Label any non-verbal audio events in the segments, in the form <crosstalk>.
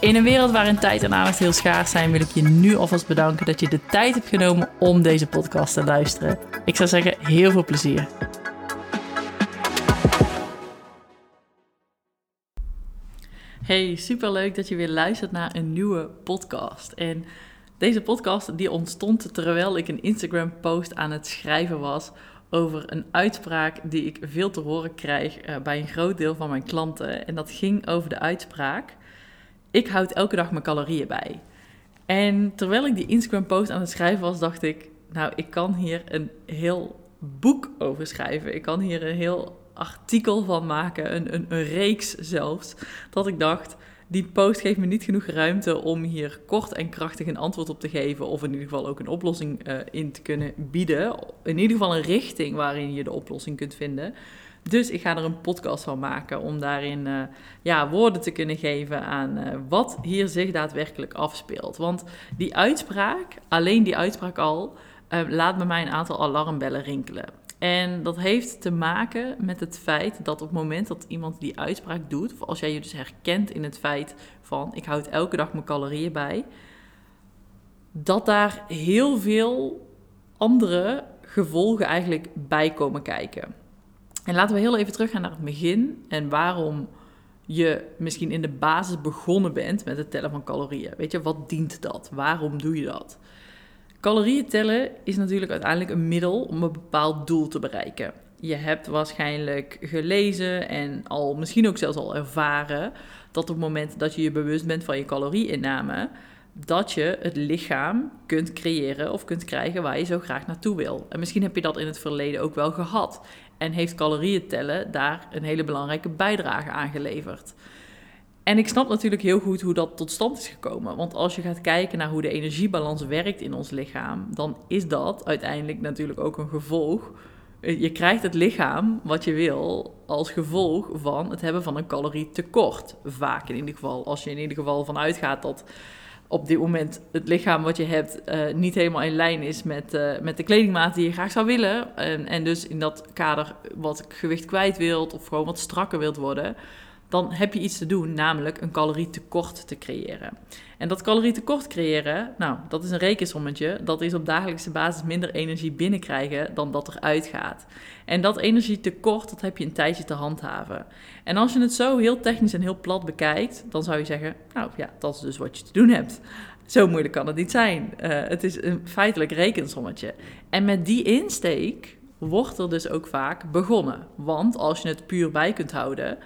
In een wereld waarin tijd en aandacht heel schaars zijn, wil ik je nu alvast bedanken dat je de tijd hebt genomen om deze podcast te luisteren. Ik zou zeggen, heel veel plezier. Hey, superleuk dat je weer luistert naar een nieuwe podcast. En deze podcast die ontstond terwijl ik een Instagram post aan het schrijven was over een uitspraak die ik veel te horen krijg eh, bij een groot deel van mijn klanten. En dat ging over de uitspraak: ik houd elke dag mijn calorieën bij. En terwijl ik die Instagram post aan het schrijven was, dacht ik, nou, ik kan hier een heel boek over schrijven. Ik kan hier een heel artikel van maken, een, een, een reeks zelfs. Dat ik dacht, die post geeft me niet genoeg ruimte om hier kort en krachtig een antwoord op te geven. Of in ieder geval ook een oplossing uh, in te kunnen bieden. In ieder geval een richting waarin je de oplossing kunt vinden. Dus ik ga er een podcast van maken om daarin uh, ja, woorden te kunnen geven aan uh, wat hier zich daadwerkelijk afspeelt. Want die uitspraak, alleen die uitspraak al, uh, laat bij mij een aantal alarmbellen rinkelen. En dat heeft te maken met het feit dat op het moment dat iemand die uitspraak doet, of als jij je dus herkent in het feit van ik houd elke dag mijn calorieën bij, dat daar heel veel andere gevolgen eigenlijk bij komen kijken. En laten we heel even teruggaan naar het begin en waarom je misschien in de basis begonnen bent met het tellen van calorieën. Weet je, wat dient dat? Waarom doe je dat? Calorieën tellen is natuurlijk uiteindelijk een middel om een bepaald doel te bereiken. Je hebt waarschijnlijk gelezen en al misschien ook zelfs al ervaren dat op het moment dat je je bewust bent van je calorieinname, dat je het lichaam kunt creëren of kunt krijgen waar je zo graag naartoe wil. En misschien heb je dat in het verleden ook wel gehad en heeft calorieën tellen daar een hele belangrijke bijdrage aan geleverd. En ik snap natuurlijk heel goed hoe dat tot stand is gekomen. Want als je gaat kijken naar hoe de energiebalans werkt in ons lichaam, dan is dat uiteindelijk natuurlijk ook een gevolg. Je krijgt het lichaam wat je wil als gevolg van het hebben van een calorietekort. Vaak in ieder geval. Als je in ieder geval vanuit gaat dat op dit moment het lichaam wat je hebt uh, niet helemaal in lijn is met, uh, met de kledingmaat die je graag zou willen. En, en dus in dat kader wat gewicht kwijt wilt of gewoon wat strakker wilt worden, dan heb je iets te doen, namelijk een calorietekort te creëren. En dat calorietekort creëren, nou, dat is een rekensommetje. Dat is op dagelijkse basis minder energie binnenkrijgen dan dat er uitgaat. En dat energietekort, dat heb je een tijdje te handhaven. En als je het zo heel technisch en heel plat bekijkt, dan zou je zeggen, nou ja, dat is dus wat je te doen hebt. Zo moeilijk kan het niet zijn. Uh, het is een feitelijk rekensommetje. En met die insteek wordt er dus ook vaak begonnen. Want als je het puur bij kunt houden,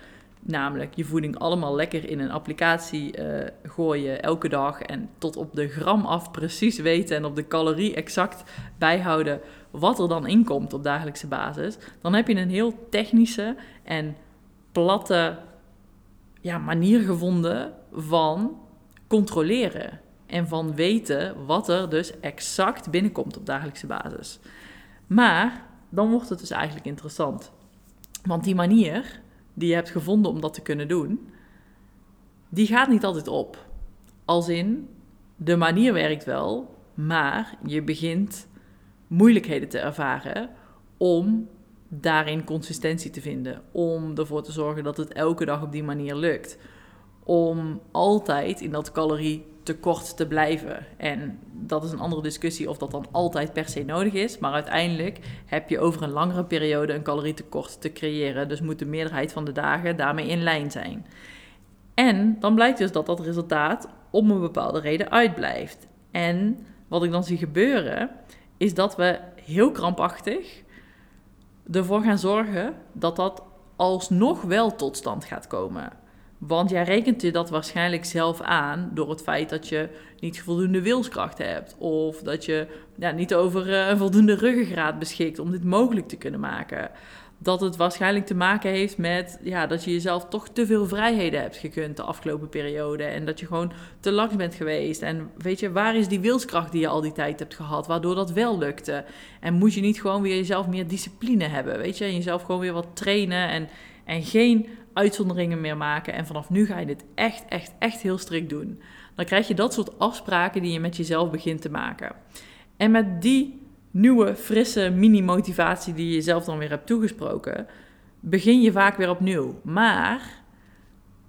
Namelijk je voeding allemaal lekker in een applicatie uh, gooien elke dag en tot op de gram af precies weten en op de calorie exact bijhouden wat er dan inkomt op dagelijkse basis. Dan heb je een heel technische en platte ja, manier gevonden van controleren. En van weten wat er dus exact binnenkomt op dagelijkse basis. Maar dan wordt het dus eigenlijk interessant. Want die manier die je hebt gevonden om dat te kunnen doen, die gaat niet altijd op. Als in, de manier werkt wel, maar je begint moeilijkheden te ervaren om daarin consistentie te vinden. Om ervoor te zorgen dat het elke dag op die manier lukt. Om altijd in dat calorie tekort te blijven. En dat is een andere discussie of dat dan altijd per se nodig is. Maar uiteindelijk heb je over een langere periode een calorietekort te creëren. Dus moet de meerderheid van de dagen daarmee in lijn zijn. En dan blijkt dus dat dat resultaat om een bepaalde reden uitblijft. En wat ik dan zie gebeuren, is dat we heel krampachtig ervoor gaan zorgen dat dat alsnog wel tot stand gaat komen. Want jij rekent je dat waarschijnlijk zelf aan door het feit dat je niet voldoende wilskracht hebt. Of dat je ja, niet over uh, een voldoende ruggengraat beschikt om dit mogelijk te kunnen maken. dat het waarschijnlijk te maken heeft met ja, dat je jezelf toch te veel vrijheden hebt gekund de afgelopen periode. En dat je gewoon te laks bent geweest. En weet je, waar is die wilskracht die je al die tijd hebt gehad, waardoor dat wel lukte? En moet je niet gewoon weer jezelf meer discipline hebben, weet je? En jezelf gewoon weer wat trainen en, en geen uitzonderingen meer maken. En vanaf nu ga je dit echt, echt, echt heel strikt doen. Dan krijg je dat soort afspraken die je met jezelf begint te maken. En met die nieuwe, frisse mini-motivatie die je jezelf dan weer hebt toegesproken, begin je vaak weer opnieuw. Maar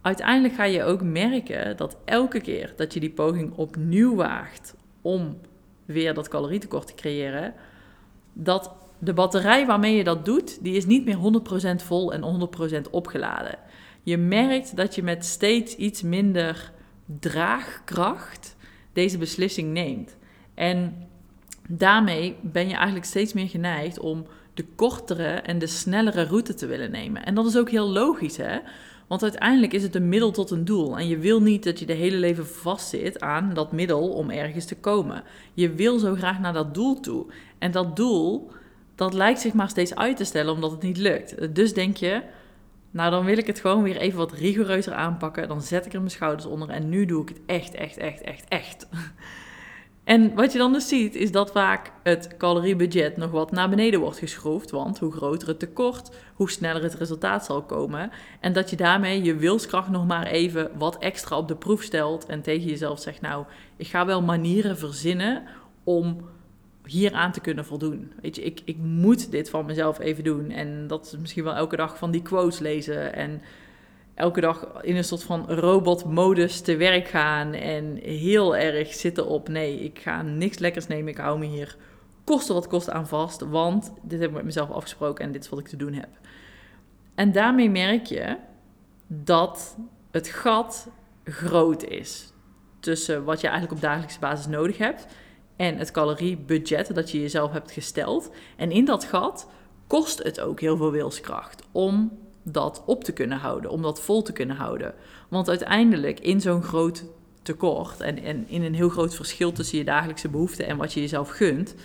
uiteindelijk ga je ook merken dat elke keer dat je die poging opnieuw waagt om weer dat calorietekort te creëren, dat de batterij waarmee je dat doet, die is niet meer 100% vol en 100% opgeladen. Je merkt dat je met steeds iets minder draagkracht deze beslissing neemt. En daarmee ben je eigenlijk steeds meer geneigd om de kortere en de snellere route te willen nemen. En dat is ook heel logisch, hè? Want uiteindelijk is het een middel tot een doel. En je wil niet dat je de hele leven vastzit aan dat middel om ergens te komen. Je wil zo graag naar dat doel toe. En dat doel, dat lijkt zich maar steeds uit te stellen omdat het niet lukt. Dus denk je, nou dan wil ik het gewoon weer even wat rigoureuzer aanpakken. Dan zet ik er mijn schouders onder en nu doe ik het echt, echt, echt, echt, echt. <laughs> En wat je dan dus ziet, is dat vaak het caloriebudget nog wat naar beneden wordt geschroefd. Want hoe groter het tekort, hoe sneller het resultaat zal komen. En dat je daarmee je wilskracht nog maar even wat extra op de proef stelt. En tegen jezelf zegt, nou, ik ga wel manieren verzinnen om hier aan te kunnen voldoen. Weet je, ik, ik moet dit van mezelf even doen. En dat is misschien wel elke dag van die quotes lezen. En elke dag in een soort van robotmodus te werk gaan en heel erg zitten op nee, ik ga niks lekkers nemen, ik hou me hier koste wat kost aan vast, want dit heb ik met mezelf afgesproken en dit is wat ik te doen heb. En daarmee merk je dat het gat groot is tussen wat je eigenlijk op dagelijkse basis nodig hebt en het caloriebudget dat je jezelf hebt gesteld. En in dat gat kost het ook heel veel wilskracht om dat op te kunnen houden, om dat vol te kunnen houden. Want uiteindelijk in zo'n groot tekort en, en in een heel groot verschil tussen je dagelijkse behoeften en wat je jezelf gunt,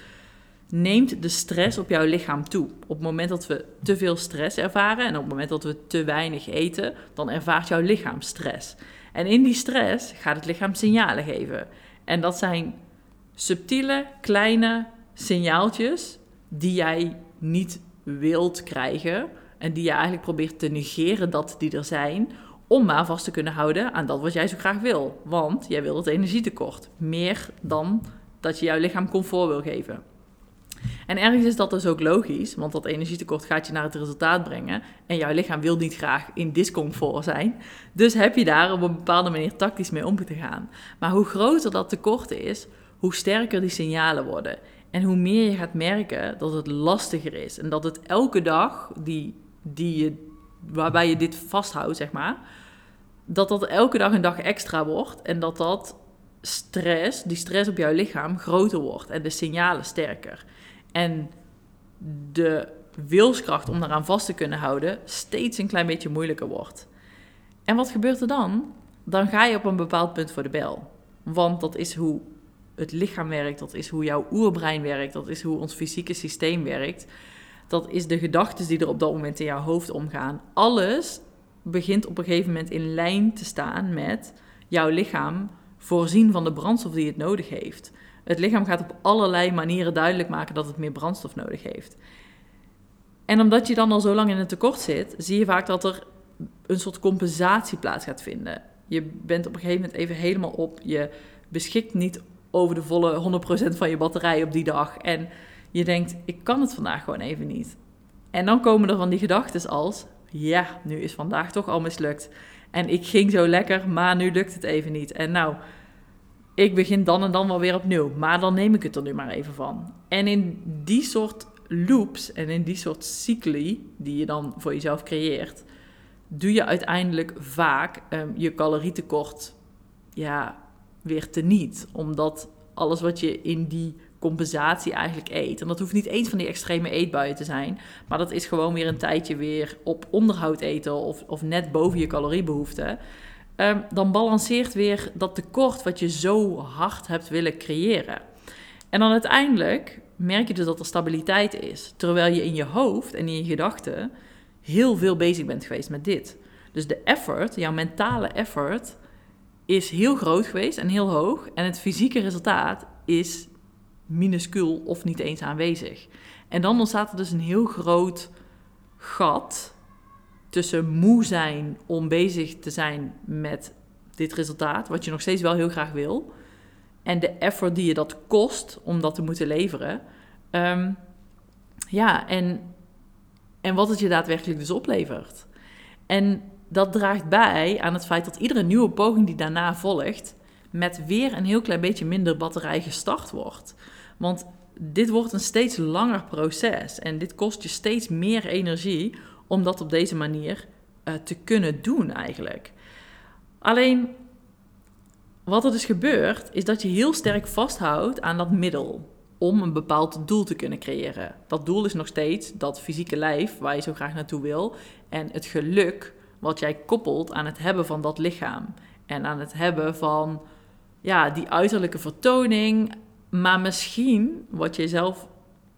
neemt de stress op jouw lichaam toe. Op het moment dat we te veel stress ervaren en op het moment dat we te weinig eten, dan ervaart jouw lichaam stress. En in die stress gaat het lichaam signalen geven. En dat zijn subtiele, kleine signaaltjes die jij niet wilt krijgen, en die je eigenlijk probeert te negeren dat die er zijn, om maar vast te kunnen houden aan dat wat jij zo graag wil. Want jij wil het energietekort. Meer dan dat je jouw lichaam comfort wil geven. En ergens is dat dus ook logisch, want dat energietekort gaat je naar het resultaat brengen. En jouw lichaam wil niet graag in discomfort zijn. Dus heb je daar op een bepaalde manier tactisch mee om te gaan. Maar hoe groter dat tekort is, hoe sterker die signalen worden. En hoe meer je gaat merken dat het lastiger is. En dat het elke dag die die je, waarbij je dit vasthoudt, zeg maar, dat dat elke dag een dag extra wordt en dat dat stress, die stress op jouw lichaam groter wordt en de signalen sterker. En de wilskracht om daaraan vast te kunnen houden steeds een klein beetje moeilijker wordt. En wat gebeurt er dan? Dan ga je op een bepaald punt voor de bel. Want dat is hoe het lichaam werkt, dat is hoe jouw oerbrein werkt, dat is hoe ons fysieke systeem werkt dat is de gedachten die er op dat moment in jouw hoofd omgaan. Alles begint op een gegeven moment in lijn te staan met jouw lichaam voorzien van de brandstof die het nodig heeft. Het lichaam gaat op allerlei manieren duidelijk maken dat het meer brandstof nodig heeft. En omdat je dan al zo lang in een tekort zit, zie je vaak dat er een soort compensatie plaats gaat vinden. Je bent op een gegeven moment even helemaal op. Je beschikt niet over de volle 100% van je batterij op die dag. En je denkt, ik kan het vandaag gewoon even niet. En dan komen er van die gedachten als, ja, nu is vandaag toch al mislukt. En ik ging zo lekker, maar nu lukt het even niet. En nou, ik begin dan en dan wel weer opnieuw. Maar dan neem ik het er nu maar even van. En in die soort loops en in die soort cycli die je dan voor jezelf creëert, doe je uiteindelijk vaak um, je calorietekort ja, weer teniet. Omdat alles wat je in die compensatie eigenlijk eet. En dat hoeft niet eens van die extreme eetbuien te zijn. Maar dat is gewoon weer een tijdje weer op onderhoud eten of, of net boven je caloriebehoeften. Um, dan balanceert weer dat tekort wat je zo hard hebt willen creëren. En dan uiteindelijk merk je dus dat er stabiliteit is. Terwijl je in je hoofd en in je gedachten heel veel bezig bent geweest met dit. Dus de effort, jouw mentale effort, is heel groot geweest en heel hoog. En het fysieke resultaat is minuscuul of niet eens aanwezig. En dan ontstaat er dus een heel groot gat tussen moe zijn om bezig te zijn met dit resultaat, wat je nog steeds wel heel graag wil, en de effort die je dat kost om dat te moeten leveren. Ehm, ja, en, en wat het je daadwerkelijk dus oplevert. En dat draagt bij aan het feit dat iedere nieuwe poging die daarna volgt, met weer een heel klein beetje minder batterij gestart wordt. Want dit wordt een steeds langer proces en dit kost je steeds meer energie om dat op deze manier uh, te kunnen doen eigenlijk. Alleen wat er dus gebeurt, is dat je heel sterk vasthoudt aan dat middel om een bepaald doel te kunnen creëren. Dat doel is nog steeds dat fysieke lijf waar je zo graag naartoe wil en het geluk wat jij koppelt aan het hebben van dat lichaam en aan het hebben van ja, die uiterlijke vertoning, maar misschien wat je zelf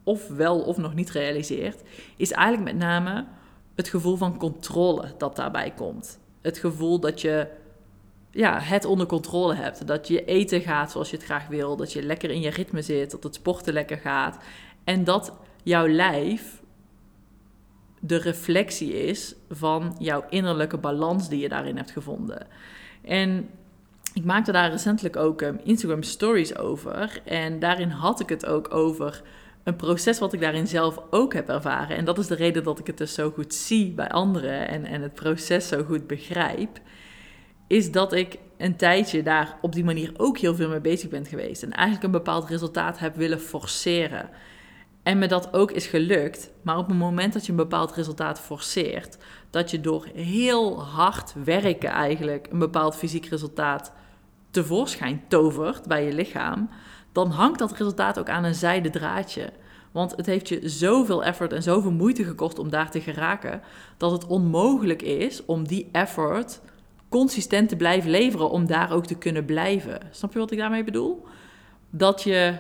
of wel of nog niet realiseert, is eigenlijk met name het gevoel van controle dat daarbij komt. Het gevoel dat je ja, het onder controle hebt. Dat je eten gaat zoals je het graag wil. Dat je lekker in je ritme zit. Dat het sporten lekker gaat. En dat jouw lijf de reflectie is van jouw innerlijke balans die je daarin hebt gevonden. En ik maakte daar recentelijk ook um, Instagram stories over. En daarin had ik het ook over een proces wat ik daarin zelf ook heb ervaren. En dat is de reden dat ik het dus zo goed zie bij anderen en, en het proces zo goed begrijp is dat ik een tijdje daar op die manier ook heel veel mee bezig ben geweest. En eigenlijk een bepaald resultaat heb willen forceren. En me dat ook is gelukt. Maar op het moment dat je een bepaald resultaat forceert, dat je door heel hard werken eigenlijk een bepaald fysiek resultaat tevoorschijn tovert bij je lichaam, dan hangt dat resultaat ook aan een zijden draadje. Want het heeft je zoveel effort en zoveel moeite gekost om daar te geraken, dat het onmogelijk is om die effort consistent te blijven leveren om daar ook te kunnen blijven. Snap je wat ik daarmee bedoel? Dat je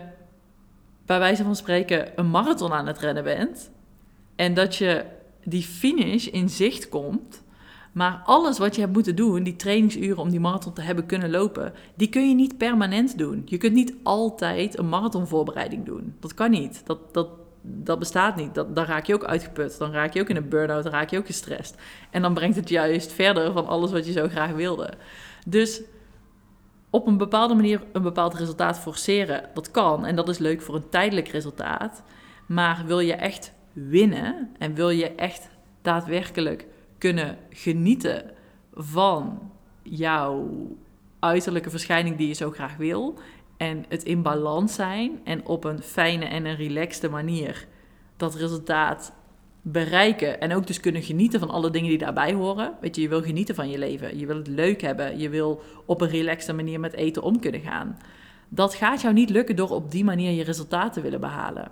bij wijze van spreken een marathon aan het rennen bent en dat je die finish in zicht komt, maar alles wat je hebt moeten doen, die trainingsuren om die marathon te hebben kunnen lopen, die kun je niet permanent doen. Je kunt niet altijd een marathonvoorbereiding doen. Dat kan niet. Dat, dat, dat bestaat niet. Dat, dan raak je ook uitgeput. Dan raak je ook in een burn-out. Dan raak je ook gestrest. En dan brengt het juist verder van alles wat je zo graag wilde. Dus op een bepaalde manier een bepaald resultaat forceren, dat kan. En dat is leuk voor een tijdelijk resultaat. Maar wil je echt winnen en wil je echt daadwerkelijk kunnen genieten van jouw uiterlijke verschijning die je zo graag wil, en het in balans zijn en op een fijne en een relaxte manier dat resultaat bereiken en ook dus kunnen genieten van alle dingen die daarbij horen. Weet je, je wil genieten van je leven, je wil het leuk hebben, je wil op een relaxte manier met eten om kunnen gaan. Dat gaat jou niet lukken door op die manier je resultaten te willen behalen.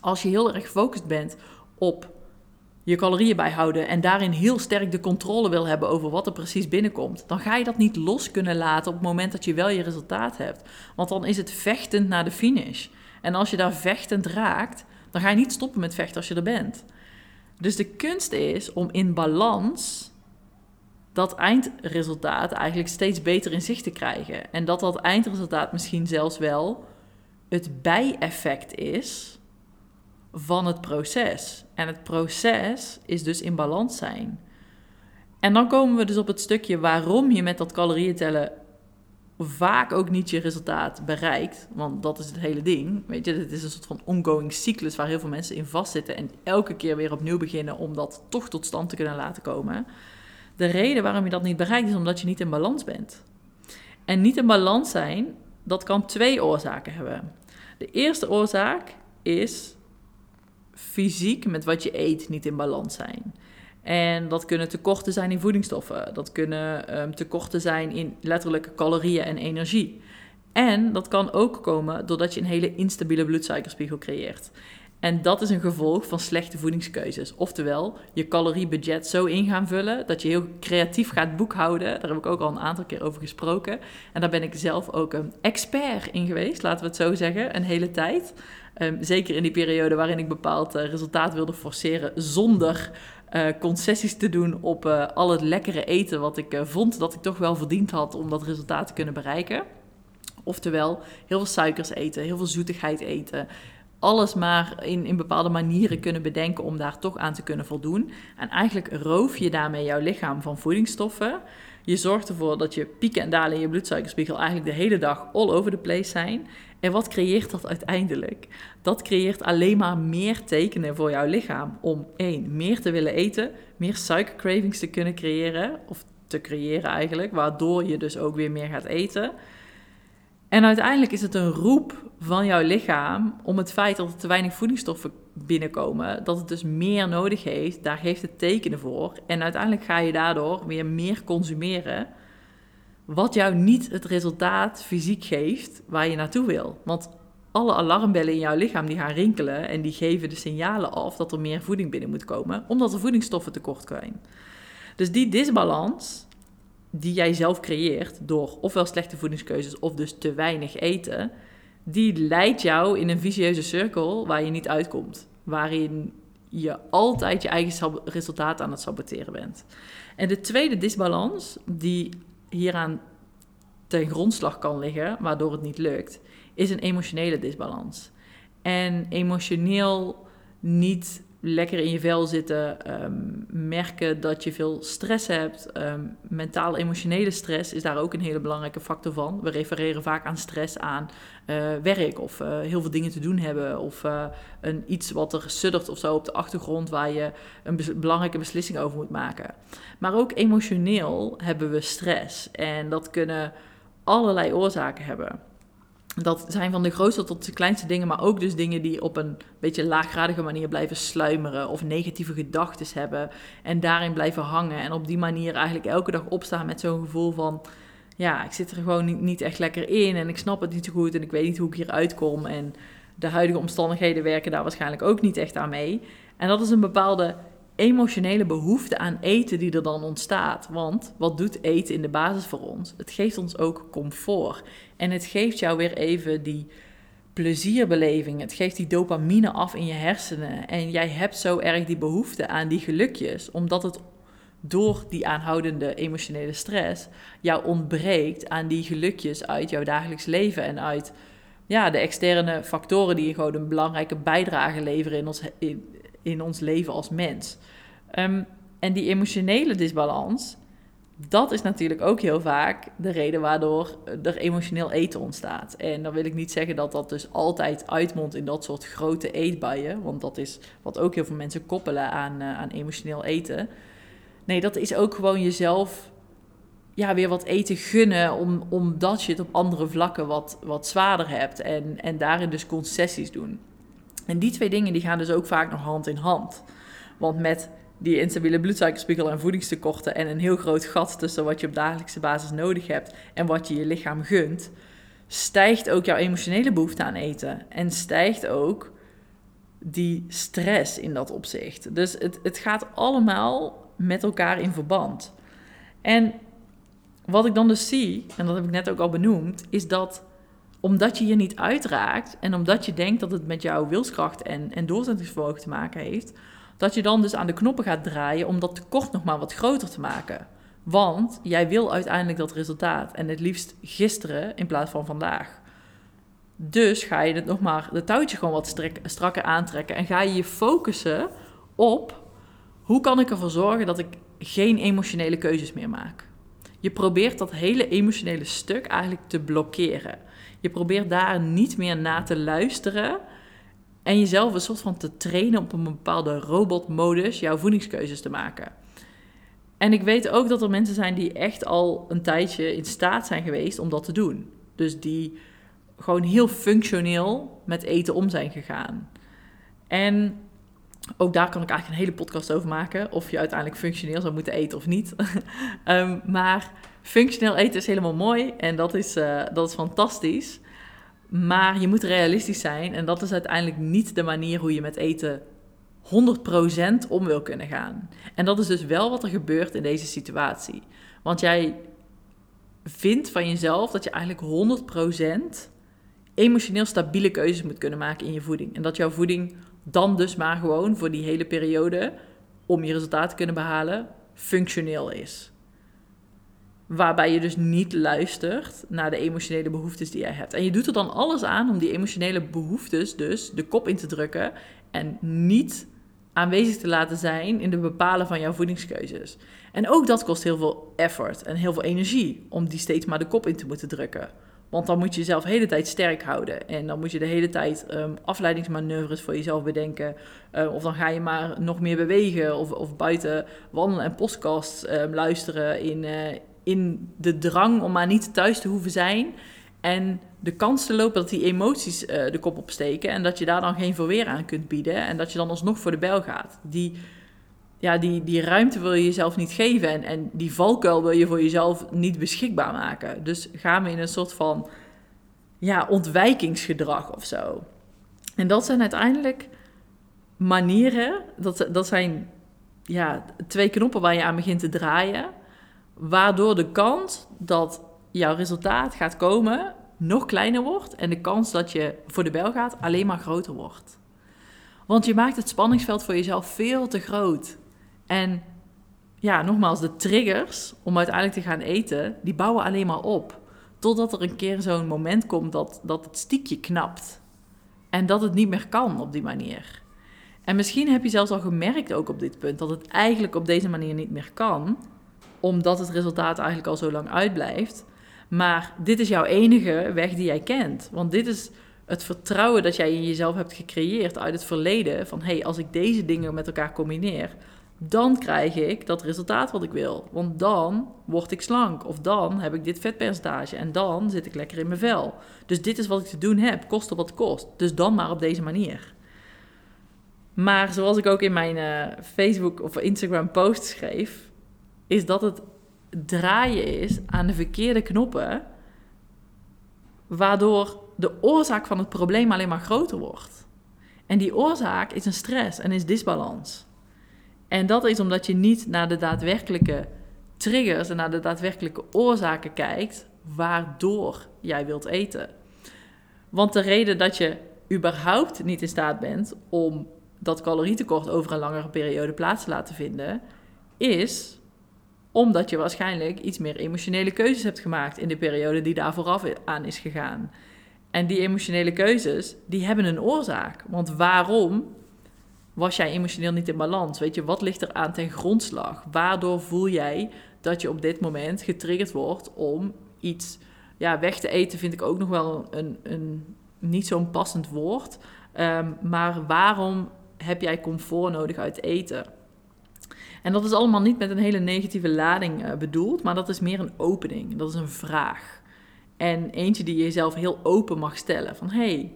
Als je heel erg gefocust bent op je calorieën bijhouden en daarin heel sterk de controle wil hebben over wat er precies binnenkomt, dan ga je dat niet los kunnen laten op het moment dat je wel je resultaat hebt. Want dan is het vechtend naar de finish. En als je daar vechtend raakt, dan ga je niet stoppen met vechten als je er bent. Dus de kunst is om in balans dat eindresultaat eigenlijk steeds beter in zicht te krijgen. En dat dat eindresultaat misschien zelfs wel het bijeffect is van het proces. En het proces is dus in balans zijn. En dan komen we dus op het stukje waarom je met dat calorieën tellen vaak ook niet je resultaat bereikt. Want dat is het hele ding. Weet je, het is een soort van ongoing cyclus waar heel veel mensen in vastzitten en elke keer weer opnieuw beginnen om dat toch tot stand te kunnen laten komen. De reden waarom je dat niet bereikt is omdat je niet in balans bent. En niet in balans zijn, dat kan twee oorzaken hebben. De eerste oorzaak is fysiek met wat je eet niet in balans zijn. En dat kunnen tekorten zijn in voedingsstoffen. Dat kunnen um, tekorten zijn in letterlijke calorieën en energie. En dat kan ook komen doordat je een hele instabiele bloedsuikerspiegel creëert. En dat is een gevolg van slechte voedingskeuzes. Oftewel, je caloriebudget zo in gaan vullen dat je heel creatief gaat boekhouden. Daar heb ik ook al een aantal keer over gesproken. En daar ben ik zelf ook een expert in geweest, laten we het zo zeggen, een hele tijd. Ehm, zeker in die periode waarin ik bepaald uh, resultaat wilde forceren zonder uh, concessies te doen op uh, al het lekkere eten wat ik uh, vond dat ik toch wel verdiend had om dat resultaat te kunnen bereiken. Oftewel, heel veel suikers eten, heel veel zoetigheid eten. Alles maar in, in bepaalde manieren kunnen bedenken om daar toch aan te kunnen voldoen. En eigenlijk roof je daarmee jouw lichaam van voedingsstoffen. Je zorgt ervoor dat je pieken en dalen in je bloedsuikerspiegel eigenlijk de hele dag all over the place zijn. En wat creëert dat uiteindelijk? Dat creëert alleen maar meer tekenen voor jouw lichaam om één, meer te willen eten, meer suikercravings te kunnen creëren, of te creëren eigenlijk, waardoor je dus ook weer meer gaat eten. En uiteindelijk is het een roep van jouw lichaam om het feit dat er te weinig voedingsstoffen binnenkomen, dat het dus meer nodig heeft, daar geeft het tekenen voor. En uiteindelijk ga je daardoor weer meer consumeren, wat jou niet het resultaat fysiek geeft waar je naartoe wil. Want alle alarmbellen in jouw lichaam die gaan rinkelen en die geven de signalen af dat er meer voeding binnen moet komen, omdat er voedingsstoffen tekort zijn. Dus die disbalans die jij zelf creëert door ofwel slechte voedingskeuzes of dus te weinig eten, die leidt jou in een vicieuze cirkel waar je niet uitkomt. Waarin je altijd je eigen resultaat aan het saboteren bent. En de tweede disbalans die hieraan ten grondslag kan liggen, waardoor het niet lukt, is een emotionele disbalans. En emotioneel niet lekker in je vel zitten, ehm, merken dat je veel stress hebt. Um, mentaal emotionele stress is daar ook een hele belangrijke factor van. We refereren vaak aan stress aan uh, werk of uh, heel veel dingen te doen hebben of uh, een, iets wat er suddert of zo op de achtergrond waar je een belangrijke beslissing over moet maken. Maar ook emotioneel hebben we stress en dat kunnen allerlei oorzaken hebben. Dat zijn van de grootste tot de kleinste dingen, maar ook dus dingen die op een beetje laaggradige manier blijven sluimeren of negatieve gedachten hebben en daarin blijven hangen. En op die manier eigenlijk elke dag opstaan met zo'n gevoel van, ja, ik zit er gewoon niet, niet echt lekker in en ik snap het niet zo goed en ik weet niet hoe ik hier uitkom. En de huidige omstandigheden werken daar waarschijnlijk ook niet echt aan mee. En dat is een bepaalde emotionele behoefte aan eten die er dan ontstaat. Want wat doet eten in de basis voor ons? Het geeft ons ook comfort. En het geeft jou weer even die plezierbeleving. Het geeft die dopamine af in je hersenen. En jij hebt zo erg die behoefte aan die gelukjes, omdat het door die aanhoudende emotionele stress jou ontbreekt aan die gelukjes uit jouw dagelijks leven en uit ja, de externe factoren die gewoon een belangrijke bijdrage leveren in ons, in ons leven als mens. Ehm, en die emotionele disbalans, dat is natuurlijk ook heel vaak de reden waardoor er emotioneel eten ontstaat. En dan wil ik niet zeggen dat dat dus altijd uitmondt in dat soort grote eetbuien, want dat is wat ook heel veel mensen koppelen aan, uh, aan emotioneel eten. Nee, dat is ook gewoon jezelf ja, weer wat eten gunnen, om, omdat je het op andere vlakken wat, wat zwaarder hebt en, en daarin dus concessies doen. En die twee dingen die gaan dus ook vaak nog hand in hand. Want met die instabiele bloedsuikerspiegel en voedingstekorten en een heel groot gat tussen wat je op dagelijkse basis nodig hebt en wat je je lichaam gunt, stijgt ook jouw emotionele behoefte aan eten. En stijgt ook die stress in dat opzicht. Dus het, het gaat allemaal met elkaar in verband. En wat ik dan dus zie, en dat heb ik net ook al benoemd, is dat omdat je hier niet uitraakt en omdat je denkt dat het met jouw wilskracht en, en doorzettingsvermogen te maken heeft, dat je dan dus aan de knoppen gaat draaien om dat tekort nog maar wat groter te maken. Want jij wil uiteindelijk dat resultaat en het liefst gisteren in plaats van vandaag. Dus ga je het nog maar de touwtje gewoon wat strakker aantrekken en ga je je focussen op hoe kan ik ervoor zorgen dat ik geen emotionele keuzes meer maak. Je probeert dat hele emotionele stuk eigenlijk te blokkeren. Je probeert daar niet meer naar te luisteren en jezelf een soort van te trainen op een bepaalde robotmodus jouw voedingskeuzes te maken. En ik weet ook dat er mensen zijn die echt al een tijdje in staat zijn geweest om dat te doen. Dus die gewoon heel functioneel met eten om zijn gegaan. En ook daar kan ik eigenlijk een hele podcast over maken. Of je uiteindelijk functioneel zou moeten eten of niet. um, <laughs> maar functioneel eten is helemaal mooi en dat is, uh, dat is fantastisch. Maar je moet realistisch zijn en dat is uiteindelijk niet de manier hoe je met eten 100% om wil kunnen gaan. En dat is dus wel wat er gebeurt in deze situatie. Want jij vindt van jezelf dat je eigenlijk 100% emotioneel stabiele keuzes moet kunnen maken in je voeding. En dat jouw voeding dan dus maar gewoon voor die hele periode om je resultaat te kunnen behalen, functioneel is. Waarbij je dus niet luistert naar de emotionele behoeftes die jij hebt. En je doet er dan alles aan om die emotionele behoeftes dus de kop in te drukken en niet aanwezig te laten zijn in de bepalen van jouw voedingskeuzes. En ook dat kost heel veel effort en heel veel energie om die steeds maar de kop in te moeten drukken. Want dan moet je jezelf de hele tijd sterk houden. En dan moet je de hele tijd um, afleidingsmanoeuvres voor jezelf bedenken. Uh, of dan ga je maar nog meer bewegen. Of, of buiten wandelen en podcasts um, luisteren in, uh, in de drang om maar niet thuis te hoeven zijn. En de kans te lopen dat die emoties uh, de kop opsteken. En dat je daar dan geen verweer aan kunt bieden. En dat je dan alsnog voor de bel gaat. Die, ja, die, die ruimte wil je jezelf niet geven. En, en die valkuil wil je voor jezelf niet beschikbaar maken. Dus gaan we in een soort van ja, ontwijkingsgedrag of zo. En dat zijn uiteindelijk manieren. Dat, dat zijn ja, twee knoppen waar je aan begint te draaien. Waardoor de kans dat jouw resultaat gaat komen nog kleiner wordt. En de kans dat je voor de bel gaat alleen maar groter wordt. Want je maakt het spanningsveld voor jezelf veel te groot. En ja, nogmaals, de triggers om uiteindelijk te gaan eten, die bouwen alleen maar op. Totdat er een keer zo'n moment komt dat, dat het stiekje knapt. En dat het niet meer kan op die manier. En misschien heb je zelfs al gemerkt ook op dit punt dat het eigenlijk op deze manier niet meer kan, omdat het resultaat eigenlijk al zo lang uitblijft. Maar dit is jouw enige weg die jij kent. Want dit is het vertrouwen dat jij in jezelf hebt gecreëerd uit het verleden. Van hé, hey, als ik deze dingen met elkaar combineer, dan krijg ik dat resultaat wat ik wil. Want dan word ik slank. Of dan heb ik dit vetpercentage. En dan zit ik lekker in mijn vel. Dus dit is wat ik te doen heb, koste wat kost. Dus dan maar op deze manier. Maar zoals ik ook in mijn uh, Facebook of Instagram post schreef, is dat het draaien is aan de verkeerde knoppen, waardoor de oorzaak van het probleem alleen maar groter wordt. En die oorzaak is een stress en is disbalans. En dat is omdat je niet naar de daadwerkelijke triggers en naar de daadwerkelijke oorzaken kijkt waardoor jij wilt eten. Want de reden dat je überhaupt niet in staat bent om dat calorietekort over een langere periode plaats te laten vinden, is omdat je waarschijnlijk iets meer emotionele keuzes hebt gemaakt in de periode die daar vooraf aan is gegaan. En die emotionele keuzes, die hebben een oorzaak. Want waarom was jij emotioneel niet in balans? Weet je, wat ligt er aan ten grondslag? Waardoor voel jij dat je op dit moment getriggerd wordt om iets ja, weg te eten? Vind ik ook nog wel een, een niet zo'n passend woord. Um, maar waarom heb jij comfort nodig uit eten? En dat is allemaal niet met een hele negatieve lading uh, bedoeld, maar dat is meer een opening. Dat is een vraag. En eentje die je jezelf heel open mag stellen. Van hey,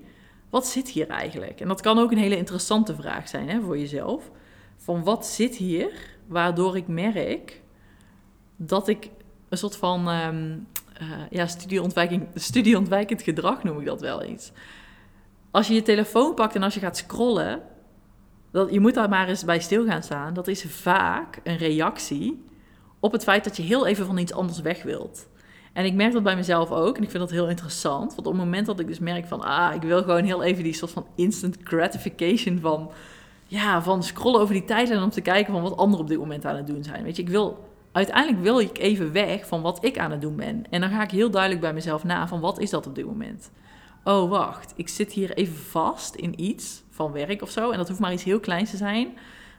wat zit hier eigenlijk? En dat kan ook een hele interessante vraag zijn hè, voor jezelf. Van wat zit hier waardoor ik merk dat ik een soort van um, uh, ja, studieontwijkend gedrag noem ik dat wel eens. Als je je telefoon pakt en als je gaat scrollen, dat, je moet daar maar eens bij stil gaan staan. Dat is vaak een reactie op het feit dat je heel even van iets anders weg wilt. En ik merk dat bij mezelf ook. En ik vind dat heel interessant. Want op het moment dat ik dus merk van... ah, ik wil gewoon heel even die soort van instant gratification van... ja, van scrollen over die tijdlijn om te kijken van wat anderen op dit moment aan het doen zijn. Weet je, ik wil... Uiteindelijk wil ik even weg van wat ik aan het doen ben. En dan ga ik heel duidelijk bij mezelf na van wat is dat op dit moment. Oh, wacht. Ik zit hier even vast in iets van werk of zo. En dat hoeft maar iets heel kleins te zijn.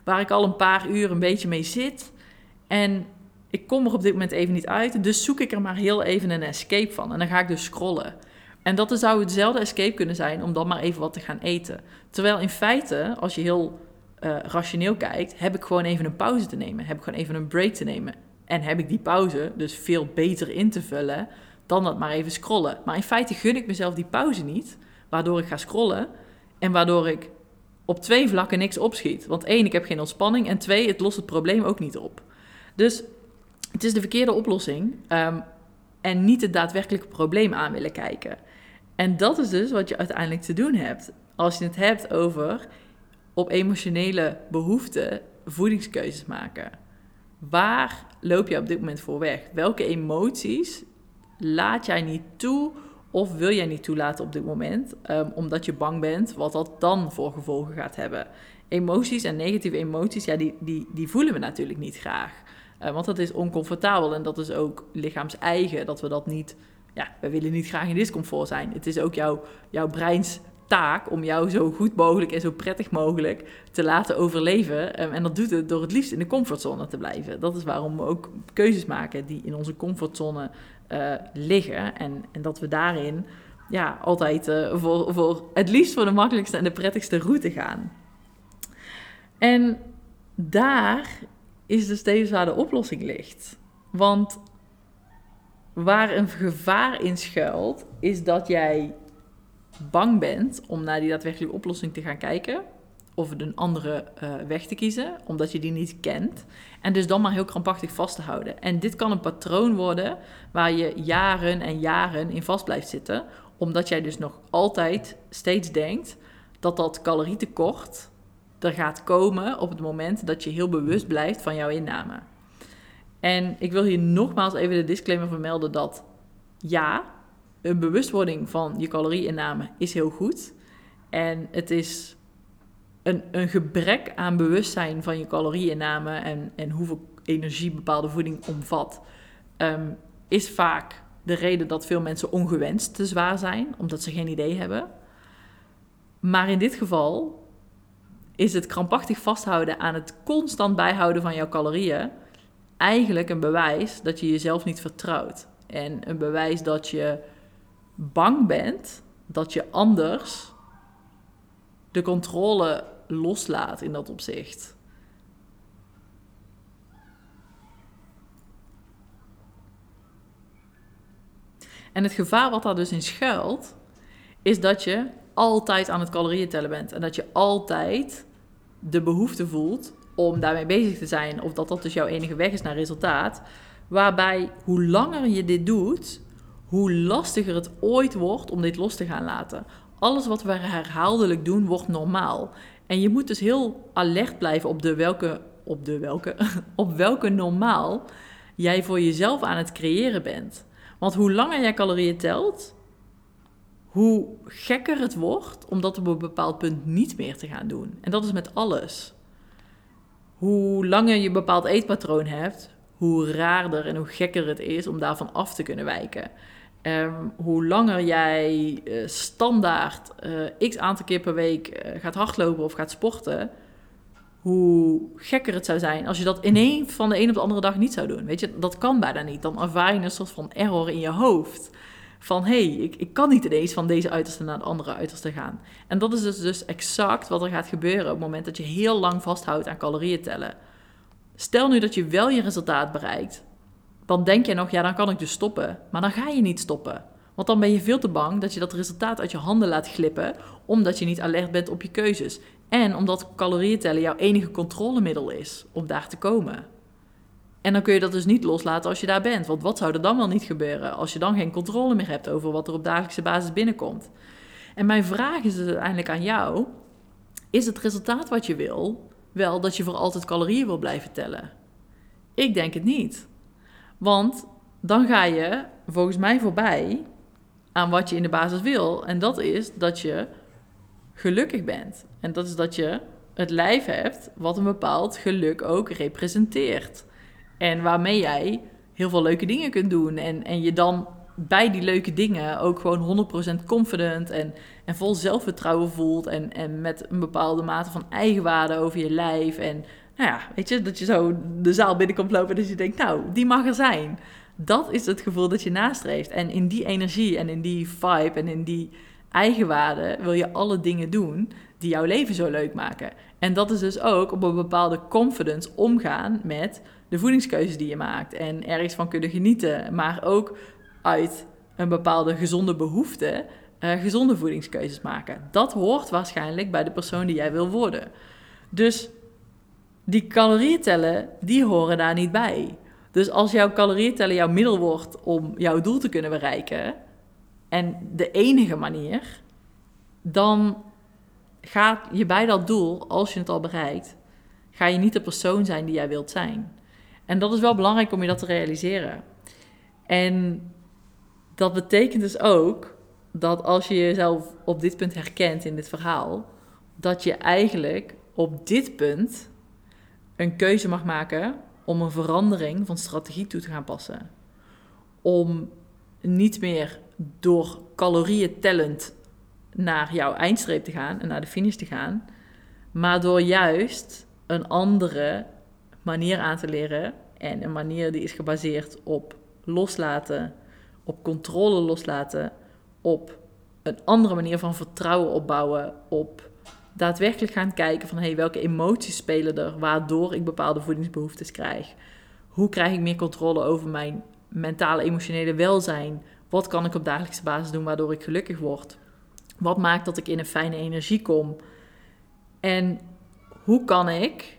Waar ik al een paar uur een beetje mee zit. En ik kom er op dit moment even niet uit. Dus zoek ik er maar heel even een escape van. En dan ga ik dus scrollen. En dat zou hetzelfde escape kunnen zijn om dan maar even wat te gaan eten. Terwijl in feite, als je heel uh, rationeel kijkt, heb ik gewoon even een pauze te nemen. Heb ik gewoon even een break te nemen. En heb ik die pauze dus veel beter in te vullen dan dat maar even scrollen. Maar in feite gun ik mezelf die pauze niet, waardoor ik ga scrollen en waardoor ik op twee vlakken niks opschiet. Want één, ik heb geen ontspanning en twee, het lost het probleem ook niet op. Dus het is de verkeerde oplossing um, en niet het daadwerkelijke probleem aan willen kijken. En dat is dus wat je uiteindelijk te doen hebt. Als je het hebt over op emotionele behoeften voedingskeuzes maken. Waar loop je op dit moment voor weg? Welke emoties laat jij niet toe Of wil jij niet toelaten op dit moment, ehm, omdat je bang bent wat dat dan voor gevolgen gaat hebben. Emoties en negatieve emoties, ja, die, die, die voelen we natuurlijk niet graag. Uh, want dat is oncomfortabel en dat is ook lichaams-eigen, dat we dat niet... Ja, we willen niet graag in discomfort zijn. Het is ook jouw, jouw breins taak om jou zo goed mogelijk en zo prettig mogelijk te laten overleven. Ehm, en dat doet het door het liefst in de comfortzone te blijven. Dat is waarom we ook keuzes maken die in onze comfortzone uh, liggen. En, en dat we daarin ja, altijd uh, voor, voor het liefst voor de makkelijkste en de prettigste route gaan. En daar is dus steeds waar de oplossing ligt. Want waar een gevaar in schuilt, is dat jij bang bent om naar die daadwerkelijke oplossing te gaan kijken. Of een andere uh, weg te kiezen, omdat je die niet kent. En dus dan maar heel krampachtig vast te houden. En dit kan een patroon worden waar je jaren en jaren in vast blijft zitten. Omdat jij dus nog altijd steeds denkt dat dat calorietekort er gaat komen op het moment dat je heel bewust blijft van jouw inname. En ik wil hier nogmaals even de disclaimer vermelden dat ja, een bewustwording van je calorieinname is heel goed. En het is een, een gebrek aan bewustzijn van je calorieinname en, en hoeveel energie bepaalde voeding omvat, ehm, is vaak de reden dat veel mensen ongewenst te zwaar zijn, omdat ze geen idee hebben. Maar in dit geval is het krampachtig vasthouden aan het constant bijhouden van jouw calorieën eigenlijk een bewijs dat je jezelf niet vertrouwt. En een bewijs dat je bang bent dat je anders de controle loslaat in dat opzicht. En het gevaar wat daar dus in schuilt, is dat je altijd aan het calorieën tellen bent. En dat je altijd de behoefte voelt om daarmee bezig te zijn. Of dat dat dus jouw enige weg is naar resultaat. Waarbij hoe langer je dit doet, hoe lastiger het ooit wordt om dit los te gaan laten. Alles wat we herhaaldelijk doen, wordt normaal. En je moet dus heel alert blijven op de welke, op de welke, <laughs> op welke normaal jij voor jezelf aan het creëren bent. Want hoe langer jij calorieën telt, hoe gekker het wordt om dat op een bepaald punt niet meer te gaan doen. En dat is met alles. Hoe langer je een bepaald eetpatroon hebt, hoe raarder en hoe gekker het is om daarvan af te kunnen wijken. Ehm, hoe langer jij uh, standaard uh, x aantal keer per week uh, gaat hardlopen of gaat sporten, hoe gekker het zou zijn als je dat in van de een op de andere dag niet zou doen. Weet je, dat kan bijna niet. Dan ervaar je een soort van error in je hoofd. Van hé, hey, ik, ik kan niet ineens van deze uiterste naar de andere uiterste gaan. En dat is dus, dus exact wat er gaat gebeuren op het moment dat je heel lang vasthoudt aan calorieën tellen. Stel nu dat je wel je resultaat bereikt, dan denk je nog, ja, dan kan ik dus stoppen. Maar dan ga je niet stoppen. Want dan ben je veel te bang dat je dat resultaat uit je handen laat glippen, omdat je niet alert bent op je keuzes. En omdat calorieën tellen jouw enige controlemiddel is om daar te komen. En dan kun je dat dus niet loslaten als je daar bent. Want wat zou er dan wel niet gebeuren als je dan geen controle meer hebt over wat er op dagelijkse basis binnenkomt? En mijn vraag is dus uiteindelijk aan jou: is het resultaat wat je wil wel dat je voor altijd calorieën wil blijven tellen? Ik denk het niet. Want dan ga je volgens mij voorbij aan wat je in de basis wil. En dat is dat je gelukkig bent. En dat is dat je het lijf hebt wat een bepaald geluk ook representeert. En waarmee jij heel veel leuke dingen kunt doen. En, en je dan bij die leuke dingen ook gewoon 100% confident en, en vol zelfvertrouwen voelt. En, en met een bepaalde mate van eigenwaarde over je lijf. En nou ja, weet je, dat je zo de zaal binnenkomt lopen en dat je denkt, nou, die mag er zijn. Dat is het gevoel dat je nastreeft. En in die energie en in die vibe en in die eigenwaarde wil je alle dingen doen die jouw leven zo leuk maken. En dat is dus ook op een bepaalde confidence omgaan met de voedingskeuzes die je maakt. En ergens van kunnen genieten, maar ook uit een bepaalde gezonde behoefte uh, gezonde voedingskeuzes maken. Dat hoort waarschijnlijk bij de persoon die jij wil worden. Dus die calorieën tellen, die horen daar niet bij. Dus als jouw calorieën tellen jouw middel wordt om jouw doel te kunnen bereiken, en de enige manier, dan gaat je bij dat doel, als je het al bereikt, ga je niet de persoon zijn die jij wilt zijn. En dat is wel belangrijk om je dat te realiseren. En dat betekent dus ook dat als je jezelf op dit punt herkent in dit verhaal, dat je eigenlijk op dit punt een keuze mag maken om een verandering van strategie toe te gaan passen. Om niet meer door calorieën tellend naar jouw eindstreep te gaan en naar de finish te gaan, maar door juist een andere manier aan te leren en een manier die is gebaseerd op loslaten, op controle loslaten, op een andere manier van vertrouwen opbouwen, op daadwerkelijk gaan kijken van hey, welke emoties spelen er waardoor ik bepaalde voedingsbehoeftes krijg. Hoe krijg ik meer controle over mijn mentale, emotionele welzijn? Wat kan ik op dagelijkse basis doen waardoor ik gelukkig word? Wat maakt dat ik in een fijne energie kom? En hoe kan ik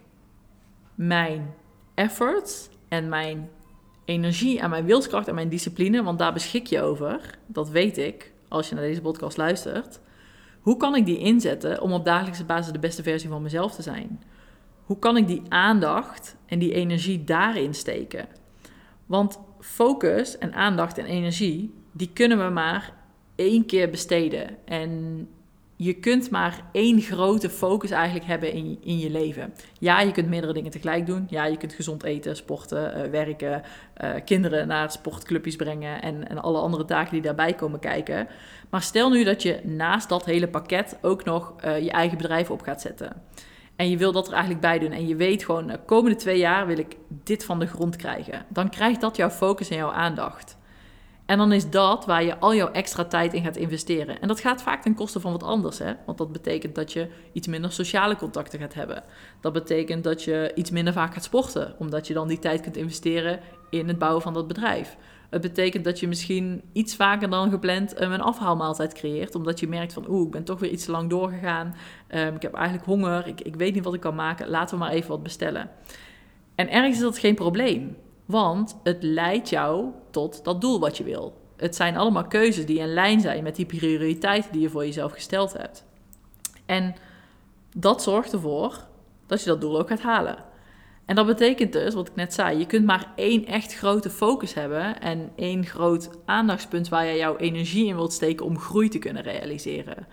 mijn efforts en mijn energie en mijn wilskracht en mijn discipline, want daar beschik je over, dat weet ik als je naar deze podcast luistert. Hoe kan ik die inzetten om op dagelijkse basis de beste versie van mezelf te zijn? Hoe kan ik die aandacht en die energie daarin steken? Want focus en aandacht en energie, die kunnen we maar één keer besteden. En je kunt maar één grote focus eigenlijk hebben in, in je leven. Ja, je kunt meerdere dingen tegelijk doen. Ja, je kunt gezond eten, sporten, uh, werken, uh, kinderen naar sportclubjes brengen en, en alle andere taken die daarbij komen kijken. Maar stel nu dat je naast dat hele pakket ook nog uh, je eigen bedrijf op gaat zetten. En je wil dat er eigenlijk bij doen. En je weet gewoon, de komende twee jaar wil ik dit van de grond krijgen. Dan krijgt dat jouw focus en jouw aandacht. En dan is dat waar je al jouw extra tijd in gaat investeren. En dat gaat vaak ten koste van wat anders, hè? Want dat betekent dat je iets minder sociale contacten gaat hebben. Dat betekent dat je iets minder vaak gaat sporten, omdat je dan die tijd kunt investeren in het bouwen van dat bedrijf. Het betekent dat je misschien iets vaker dan gepland um, een afhaalmaaltijd creëert, omdat je merkt van oeh, ik ben toch weer iets te lang doorgegaan. Um, ik heb eigenlijk honger, ik, ik weet niet wat ik kan maken, laten we maar even wat bestellen. En ergens is dat geen probleem. Want het leidt jou tot dat doel wat je wil. Het zijn allemaal keuzes die in lijn zijn met die prioriteiten die je voor jezelf gesteld hebt. En dat zorgt ervoor dat je dat doel ook gaat halen. En dat betekent dus, wat ik net zei, je kunt maar één echt grote focus hebben en één groot aandachtspunt waar je jouw energie in wilt steken om groei te kunnen realiseren.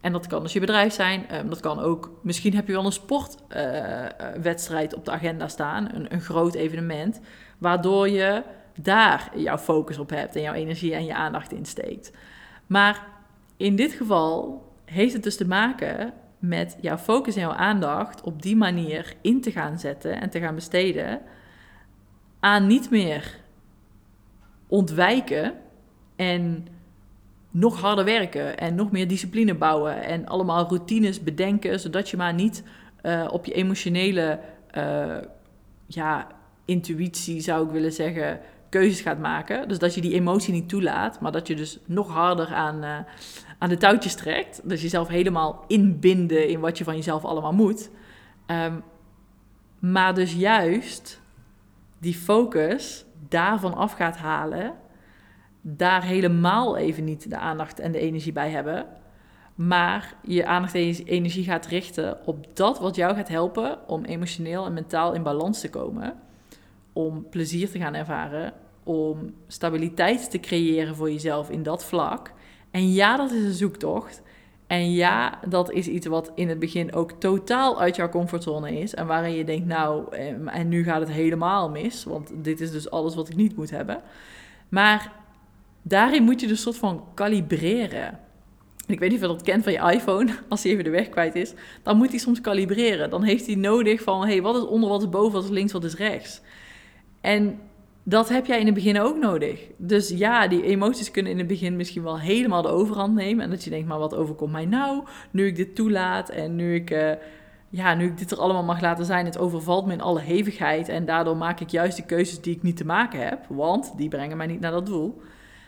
En dat kan dus je bedrijf zijn. Um, dat kan ook, misschien heb je wel een sportwedstrijd uh, op de agenda staan, een, een groot evenement, waardoor je daar jouw focus op hebt en jouw energie en je aandacht in steekt. Maar in dit geval heeft het dus te maken met jouw focus en jouw aandacht op die manier in te gaan zetten en te gaan besteden aan niet meer ontwijken en nog harder werken en nog meer discipline bouwen en allemaal routines bedenken, zodat je maar niet uh, op je emotionele uh, ja, intuïtie, zou ik willen zeggen, keuzes gaat maken. Dus dat je die emotie niet toelaat, maar dat je dus nog harder aan, uh, aan de touwtjes trekt. Dus jezelf helemaal inbinden in wat je van jezelf allemaal moet. Um, maar dus juist die focus daarvan af gaat halen daar helemaal even niet de aandacht en de energie bij hebben. Maar je aandacht en energie gaat richten op dat wat jou gaat helpen om emotioneel en mentaal in balans te komen. Om plezier te gaan ervaren. Om stabiliteit te creëren voor jezelf in dat vlak. En ja, dat is een zoektocht. En ja, dat is iets wat in het begin ook totaal uit jouw comfortzone is. En waarin je denkt, nou, eh, en nu gaat het helemaal mis. Want dit is dus alles wat ik niet moet hebben. Maar daarin moet je dus soort van kalibreren. Ik weet niet of je dat kent van je iPhone, <laughs> als hij even de weg kwijt is. Dan moet hij soms kalibreren. Dan heeft hij nodig van, hey, wat is onder, wat is boven, wat is links, wat is rechts. En dat heb jij in het begin ook nodig. Dus ja, die emoties kunnen in het begin misschien wel helemaal de overhand nemen. En dat je denkt, maar wat overkomt mij nou, nu ik dit toelaat en nu ik... Uh, ja, nu ik dit er allemaal mag laten zijn, het overvalt me in alle hevigheid. En daardoor maak ik juist de keuzes die ik niet te maken heb. Want die brengen mij niet naar dat doel.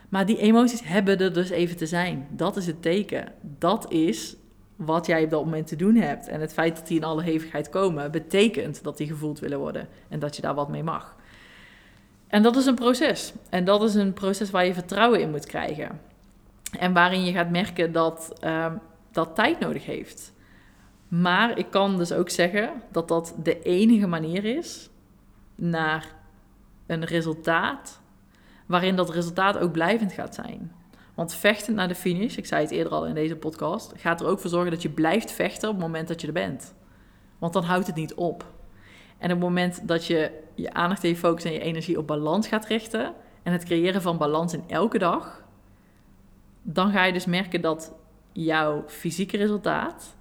Maar die emoties hebben er dus even te zijn. Dat is het teken. Dat is wat jij op dat moment te doen hebt. En het feit dat die in alle hevigheid komen, betekent dat die gevoeld willen worden. En dat je daar wat mee mag. En dat is een proces. En dat is een proces waar je vertrouwen in moet krijgen. En waarin je gaat merken dat uh, dat tijd nodig heeft. Maar ik kan dus ook zeggen dat dat de enige manier is naar een resultaat waarin dat resultaat ook blijvend gaat zijn. Want vechten naar de finish, ik zei het eerder al in deze podcast, gaat er ook voor zorgen dat je blijft vechten op het moment dat je er bent. Want dan houdt het niet op. En op het moment dat je je aandacht en je focus en je energie op balans gaat richten en het creëren van balans in elke dag, dan ga je dus merken dat jouw fysieke resultaat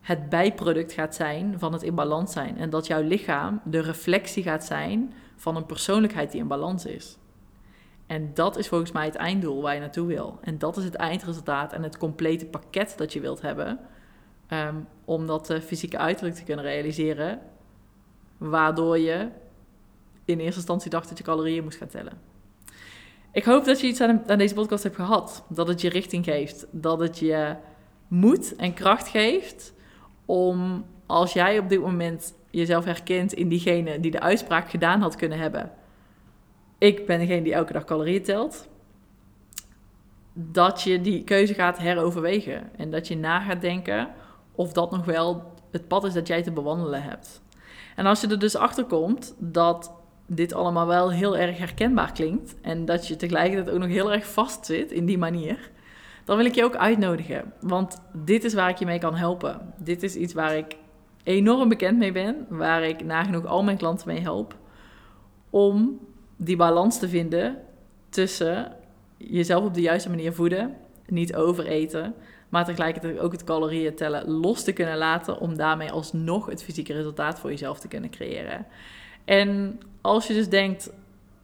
het bijproduct gaat zijn van het in balans zijn. En dat jouw lichaam de reflectie gaat zijn van een persoonlijkheid die in balans is. En dat is volgens mij het einddoel waar je naartoe wil. En dat is het eindresultaat en het complete pakket dat je wilt hebben. Ehm, om dat uh, fysieke uiterlijk te kunnen realiseren. Waardoor je in eerste instantie dacht dat je calorieën moest gaan tellen. Ik hoop dat je iets aan, aan deze podcast hebt gehad. Dat het je richting geeft. Dat het je moed en kracht geeft om als jij op dit moment jezelf herkent in diegene die de uitspraak gedaan had kunnen hebben. Ik ben degene die elke dag calorieën telt. Dat je die keuze gaat heroverwegen. En dat je na gaat denken of dat nog wel het pad is dat jij te bewandelen hebt. En als je er dus achter komt dat dit allemaal wel heel erg herkenbaar klinkt. En dat je tegelijkertijd ook nog heel erg vast zit in die manier. Dan wil ik je ook uitnodigen. Want dit is waar ik je mee kan helpen. Dit is iets waar ik enorm bekend mee ben. Waar ik nagenoeg al mijn klanten mee help. Om die balans te vinden tussen jezelf op de juiste manier voeden. Niet overeten. Maar tegelijkertijd ook het calorieën tellen los te kunnen laten. Om daarmee alsnog het fysieke resultaat voor jezelf te kunnen creëren. En als je dus denkt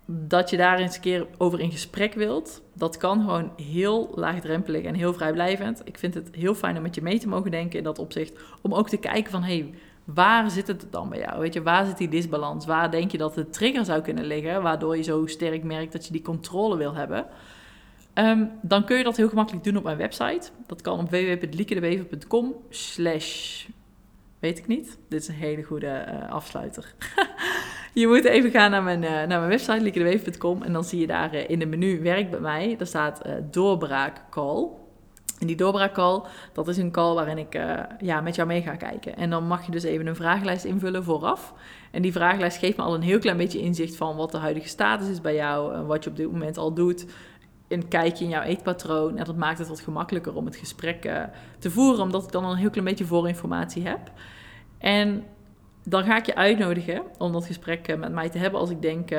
dat je daar eens een keer over in gesprek wilt, dat kan gewoon heel laagdrempelig en heel vrijblijvend. Ik vind het heel fijn om met je mee te mogen denken in dat opzicht. Om ook te kijken van, hey, waar zit het dan bij jou? Weet je, waar zit die disbalans? Waar denk je dat de trigger zou kunnen liggen, waardoor je zo sterk merkt dat je die controle wil hebben? Ehm, dan kun je dat heel gemakkelijk doen op mijn website. Dat kan op www.liekedewever.com slash... Weet ik niet. Dit is een hele goede uh, afsluiter. <laughs> je moet even gaan naar mijn, uh, naar mijn website, liekedewever.com. En dan zie je daar uh, in de menu Werk bij mij. Daar staat doorbraak call. En die doorbraakcall, dat is een call waarin ik ja, met jou mee ga kijken. En dan mag je dus even een vragenlijst invullen vooraf. En die vragenlijst geeft me al een heel klein beetje inzicht van wat de huidige status is bij jou. Wat je op dit moment al doet een kijkje in jouw eetpatroon. En dat maakt het wat gemakkelijker om het gesprek uh, te voeren, omdat ik dan een heel klein beetje voorinformatie heb. En dan ga ik je uitnodigen om dat gesprek eh, met mij te hebben als ik denk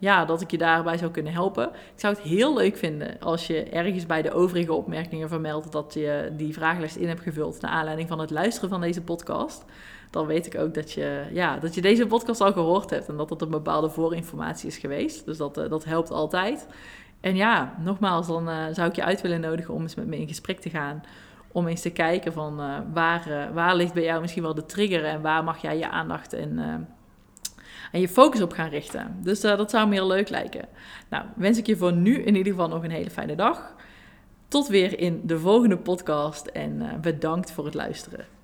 ja, dat ik je daarbij zou kunnen helpen. Ik zou het heel leuk vinden als je ergens bij de overige opmerkingen vermeldt dat je die vragenlijst in hebt gevuld naar aanleiding van het luisteren van deze podcast. Dan weet ik ook dat je, ja, dat je deze podcast al gehoord hebt en dat dat een bepaalde voorinformatie is geweest. Dus dat, dat helpt altijd. En ja, nogmaals, dan uh, zou ik je uit willen nodigen om eens met me in gesprek te gaan. Om eens te kijken van uh, waar, waar ligt bij jou misschien wel de trigger en waar mag jij je aandacht en, en je focus op gaan richten. Dus dat zou me heel leuk lijken. Nou, wens ik je voor nu in ieder geval nog een hele fijne dag. Tot weer in de volgende podcast en bedankt voor het luisteren.